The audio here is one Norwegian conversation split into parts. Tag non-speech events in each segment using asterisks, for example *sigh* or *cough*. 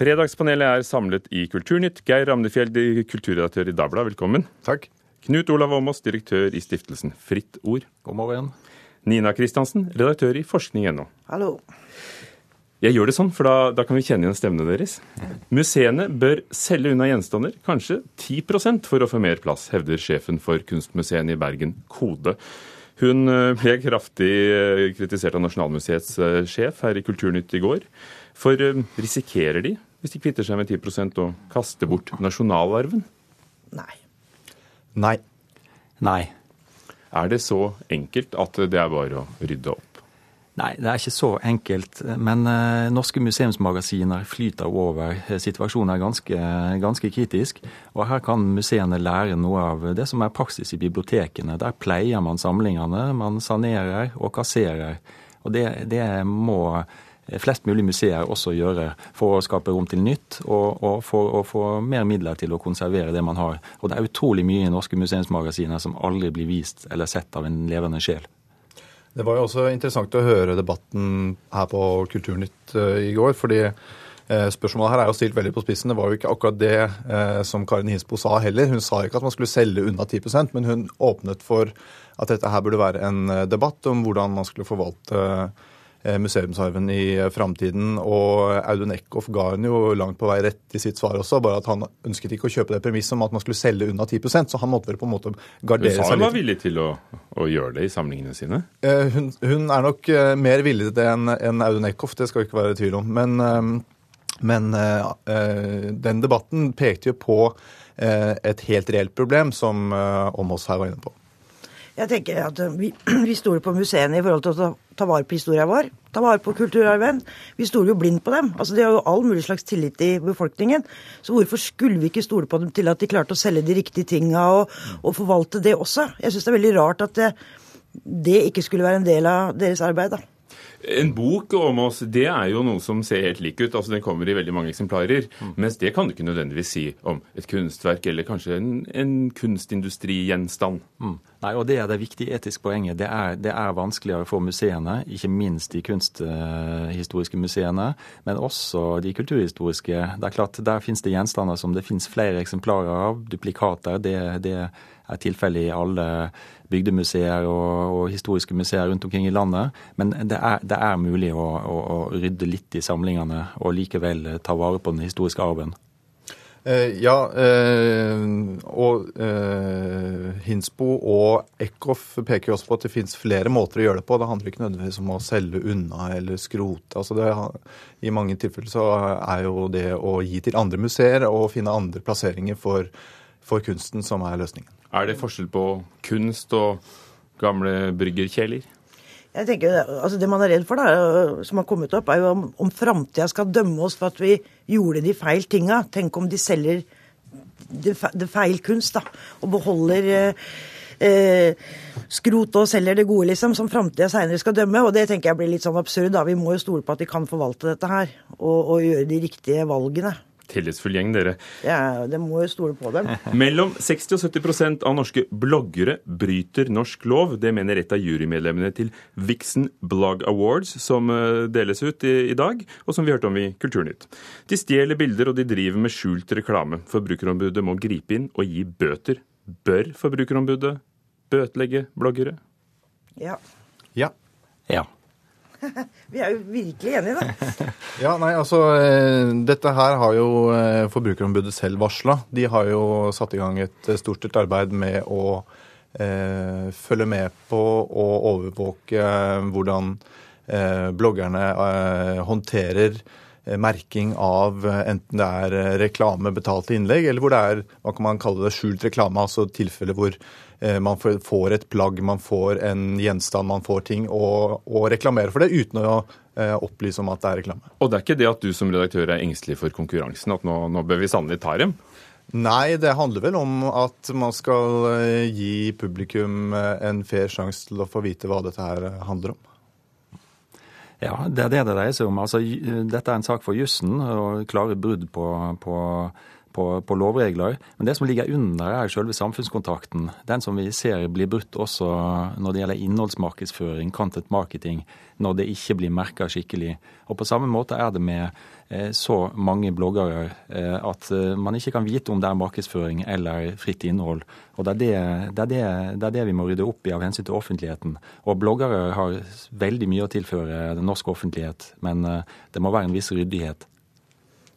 Fredagspanelet er samlet i Kulturnytt. Geir Ramnefjell, kulturredaktør i Dagbladet, velkommen. Takk. Knut Olav Åmås, direktør i stiftelsen Fritt Ord. God morgen. Nina Kristiansen, redaktør i forskning.no. Hallo. Jeg gjør det sånn, for da, da, kan vi kjenne igjen stemmene deres. Museene bør selge unna gjenstander, kanskje 10% for å få mer plass, hevder sjefen for Kunstmuseene i Bergen, Kode. Hun eh, ble kraftig eh, kritisert av Nasjonalmuseets eh, sjef her i Kulturnytt i går. For risikerer de, hvis de kvitter seg med 10 og kaster bort nasjonalarven? Nei. Nei. Nei. Er det så enkelt at det er bare å rydde opp? Nei, det er ikke så enkelt. Men eh, norske museumsmagasiner flyter over. Situasjonen er ganske, ganske, kritisk. Og her kan museene lære noe av det som er praksis i bibliotekene. Der pleier man samlingene, man sanerer og kasserer. Og det, det må flest mulig museer også gjøre for å skape rom til nytt, og, og for å få mer midler til å konservere det man har. Og det er utrolig mye i norske museumsmagasiner som aldri blir vist eller sett av en levende sjel. Det var jo også interessant å høre debatten her på Kulturnytt eh, i går. fordi eh, Spørsmålet her er jo stilt veldig på spissen. Det var jo ikke akkurat det eh, som Karin Hinsbo sa heller. Hun sa ikke at man skulle selge unna 10% men hun åpnet for at dette her burde være en debatt om hvordan man skulle forvalte museumsarven i framtiden. Og Audun Eckhoff ga hun jo langt på vei rett i sitt svar også, bare at han ønsket ikke å kjøpe det premisset om at man skulle selge unna 10% så han måtte vel på en måte gardere seg litt. Hun sa hun var villig til å, å, gjøre det i samlingene sine? Hun, hun er nok mer villig til det enn en Audun Eckhoff, det skal vi ikke være i tvil om. Men, men den debatten pekte jo på et helt reelt problem, som Åmås her var inne på. Jeg tenker at vi, *clears throat* vi stoler på museene i forhold til å ta, ta vare på historien vår. Ta vare på kulturarven. Vi stoler jo blindt på dem. Altså, De har jo all mulig slags tillit i befolkningen. Så hvorfor skulle vi ikke stole på dem til at de klarte å selge de riktige tinga og, og forvalte det også? Jeg syns det er veldig rart at det, det ikke skulle være en del av deres arbeid. da. En bok om oss, det er jo noe som ser helt lik ut. altså Den kommer i veldig mange eksemplarer. Mm. Mens det kan du ikke nødvendigvis si om et kunstverk eller kanskje en, en kunstindustrigjenstand. Mm. Nei, og Det er det viktige etiske poenget. Det er, det er, vanskeligere for museene, ikke minst de kunsthistoriske museene, men også de kulturhistoriske. Det er klart, Der finnes det gjenstander som det finnes flere eksemplarer av. Duplikater. Det, det er tilfellet i alle bygdemuseer og, og, historiske museer rundt omkring i landet. Men det er, det er mulig å, å, å, rydde litt i samlingene og likevel ta vare på den historiske arven. Eh, ja, eh, og eh, Hinsbo og Eckhoff peker jo også på at det finnes flere måter å gjøre det på. Det handler ikke nødvendigvis om å selge unna eller skrote. Altså det, I mange tilfeller så er jo det å gi til andre museer og finne andre plasseringer for, for kunsten som er løsningen. Er det forskjell på kunst og gamle bryggerkjeler? Jeg tenker, altså Det man er redd for, da, som har kommet opp, er jo om, om framtida skal dømme oss for at vi gjorde de feil tinga. Tenk om de selger det feil kunst, da, og beholder eh, eh, skrot og selger det gode, liksom, som framtida seinere skal dømme. Og det tenker jeg blir litt sånn absurd. da. Vi må jo stole på at de kan forvalte dette her, og, og gjøre de riktige valgene tillitsfull gjeng, dere. Ja, det må jo stole på dem. *laughs* Mellom 60 og 70% av norske bloggere bryter norsk lov. Det mener et av jurymedlemmene til Vixen Blog Awards, som eh, deles ut i, i dag, og som vi hørte om i Kulturnytt. De stjeler bilder, og de driver med skjult reklame. Forbrukerombudet må gripe inn og gi bøter. Bør Forbrukerombudet bøtelegge bloggere? Ja. Ja. Ja. *laughs* Vi er jo virkelig enige, da. *laughs* ja, nei, altså eh, Dette her har jo eh, Forbrukerombudet selv varsla. De har jo satt i gang et storstilt stort arbeid med å eh, følge med på og overvåke hvordan eh, bloggerne eh, håndterer merking av enten det er reklame, betalte innlegg, eller hvor det er hva kan man kalle det, skjult reklame, altså tilfeller hvor Eh, man får et plagg, man får en gjenstand, man får ting, og, og reklamerer for det uten å eh, opplyse om at det er reklame. Og det er ikke det at du som redaktør er engstelig for konkurransen, at nå, nå bør vi sannelig ta dem? Nei, det handler vel om at man skal eh, gi publikum en fair sjanse til å få vite hva dette her handler om. Ja, det er det det dreier seg om. Altså, dette er en sak for jussen og klare brudd på, på på, på, lovregler. Men det som ligger under, er selve samfunnskontrakten. Den som vi ser blir brutt også når det gjelder innholdsmarkedsføring, content marketing, når det ikke blir merka skikkelig. Og på samme måte er det med eh, så mange bloggere eh, at eh, man ikke kan vite om det er markedsføring eller fritt innhold. Og det er det, det, er det, det er det, vi må rydde opp i av hensyn til offentligheten. Og bloggere har veldig mye å tilføre den norske offentlighet, men det må være en viss ryddighet.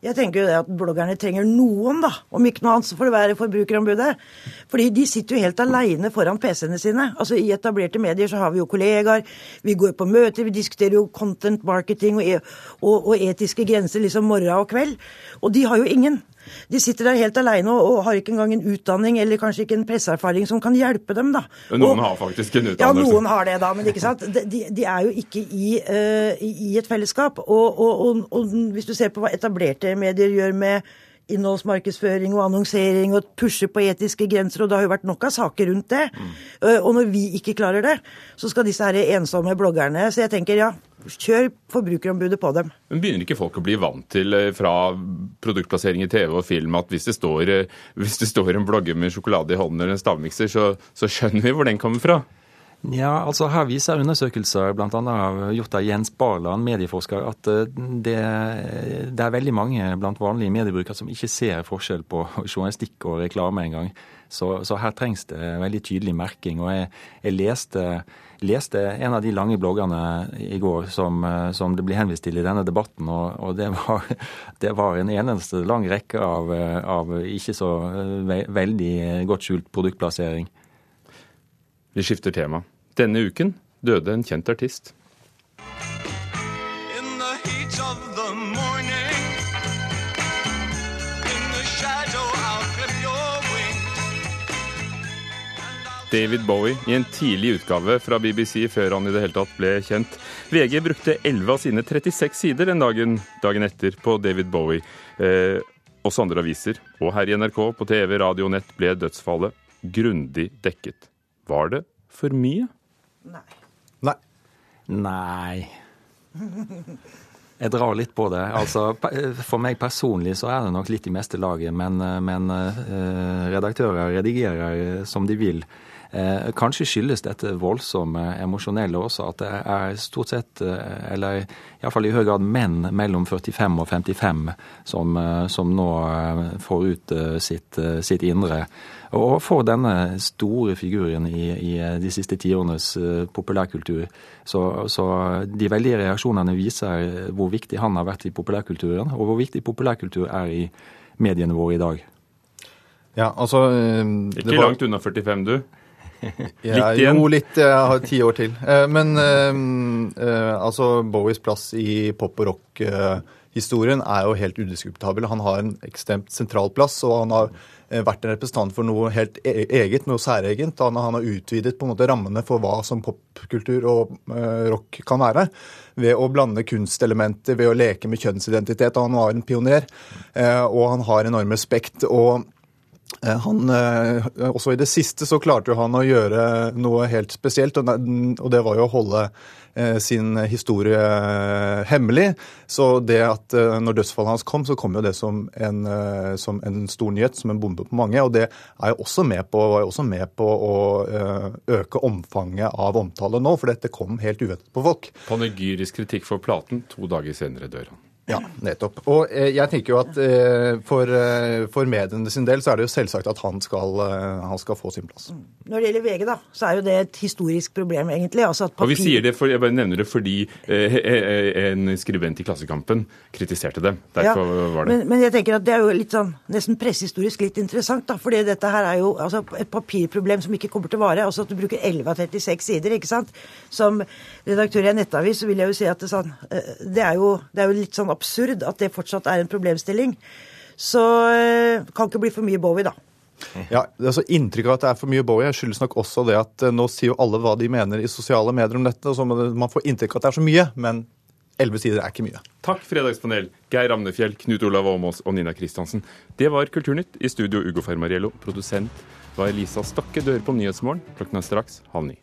Jeg tenker jo det at bloggerne trenger noen, da. Om ikke noe annet så får det være Forbrukerombudet. Fordi de sitter jo helt aleine foran PC-ene sine. Altså I etablerte medier så har vi jo kollegaer, vi går på møter, vi diskuterer jo content marketing og, e og, og etiske grenser liksom morgen og kveld. Og de har jo ingen. De sitter der helt aleine og, og, har ikke engang en utdanning eller kanskje ikke en presseerfaring som kan hjelpe dem. da. Noen og, har faktisk en utdannelse. Ja, noen har det, da. Men ikke sant? De, de er jo ikke i, uh, i et fellesskap. Og, og, hvis du ser på hva etablerte medier gjør med innholdsmarkedsføring og annonsering og pushe på etiske grenser, og det har jo vært nok av saker rundt det. Mm. Og når vi ikke klarer det, så skal disse her ensomme bloggerne Så jeg tenker ja, Kjør Forbrukerombudet på dem. Men Begynner ikke folk å bli vant til eh, fra produktplassering i TV og film at hvis det står, eh, *laughs* hvis det står en blogger med sjokolade i hånden eller en stavmikser, så, så skjønner vi hvor den kommer fra? Ja, altså Her viser undersøkelser bl.a. gjort av Jens Barland, medieforsker, at eh, det, det, er veldig mange blant vanlige mediebrukere som ikke ser forskjell på *laughs* journalistikk og reklame engang. Så, så her trengs det veldig tydelig merking. og jeg, jeg leste leste en av de lange bloggene i går som, eh, som det blir henvist til i denne debatten, og, og det, var, *laughs* det, var, en eneste lang rekke av, eh, av ikke så ve veldig godt skjult produktplassering. Vi skifter tema. Denne uken døde en kjent artist. David Bowie i en tidlig utgave fra BBC før han i det hele tatt ble kjent. VG brukte 11 av sine 36 sider den dagen, dagen etter på David Bowie. Eh, også andre aviser, og her i NRK, på TV, radio og nett, ble dødsfallet grundig dekket. Var det for mye? Nei. Nei. Nei. Jeg drar litt på det. Altså, For meg personlig så er det nok litt i meste laget, men, men uh, redaktører redigerer som de vil. Eh, kanskje skyldes dette voldsomme emosjonelle også at det er stort sett, eh, eller iallfall i høy grad menn mellom 45 og 55 som, eh, som nå får ut sitt, sitt, indre. Og for denne store figuren i, i de siste tiårenes populærkultur. Så, så, de veldige reaksjonene viser hvor viktig han har vært i populærkulturen, og hvor viktig populærkultur er i mediene våre i dag. Ja, altså... Ikke var... langt unna 45, du? Litt igjen? Jo, litt. Jeg har ti år til. Eh, men uh, altså Bowies plass i pop- og rock-historien er jo helt udiskutabel. Han har en ekstremt sentral plass, og han har vært en representant for noe helt e-, eget, noe særegent. Han, han har utvidet på en måte rammene for hva som popkultur og rock kan være. Ved å blande kunstelementer, ved å leke med kjønnsidentitet. Han var en pioner, og han har enorm respekt. og Eh, han, eh, også i det siste så klarte han å gjøre noe helt spesielt, og det var jo å holde eh, sin historie hemmelig. Så det at når dødsfallet hans kom, så kom jo det som en, som en stor nyhet, som en bombe på mange. Og det er jo også med på, var jo også med på å øke omfanget av omtale nå, for dette kom helt uventet på folk. Panegyrisk kritikk for platen, to dager senere dør han. Ja, nettopp. Og eh, jeg tenker jo at eh, for, eh, for, mediene sin del så er det jo selvsagt at han skal, han skal, få sin plass. Mm. Når det gjelder VG, da, så er jo det et historisk problem, egentlig. Altså papir... Og vi sier det, for, Jeg bare nevner det fordi en skribent i Klassekampen kritiserte det. Derfor ja, var det men, men, jeg tenker at det er jo litt sånn nesten pressehistorisk litt interessant, da. fordi dette her er jo altså, et papirproblem som ikke kommer til å vare. Altså at du bruker 11 av 36 sider, ikke sant. Som redaktør i en nettavis så vil jeg jo si at det, sånn, det, er, jo, det er jo litt sånn absurd at det fortsatt er en problemstilling. Så eh, kan ikke bli for mye Bowie, da. Ja, altså Inntrykket av at det er for mye Bowie skyldes nok også det at eh, nå sier jo alle hva de mener i sosiale medier om dette. så Man får inntrykk av at det er så mye, men elleve sider er ikke mye. Takk, Fredagspanel. Geir Amnefjell, Knut Olav Åmås og Nina Kristiansen. Det var Kulturnytt. I studio Ugo Fermariello. Produsent var Elisa Stokke. Du hører på Nyhetsmorgen. Klokken er straks halv ni.